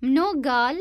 mnogal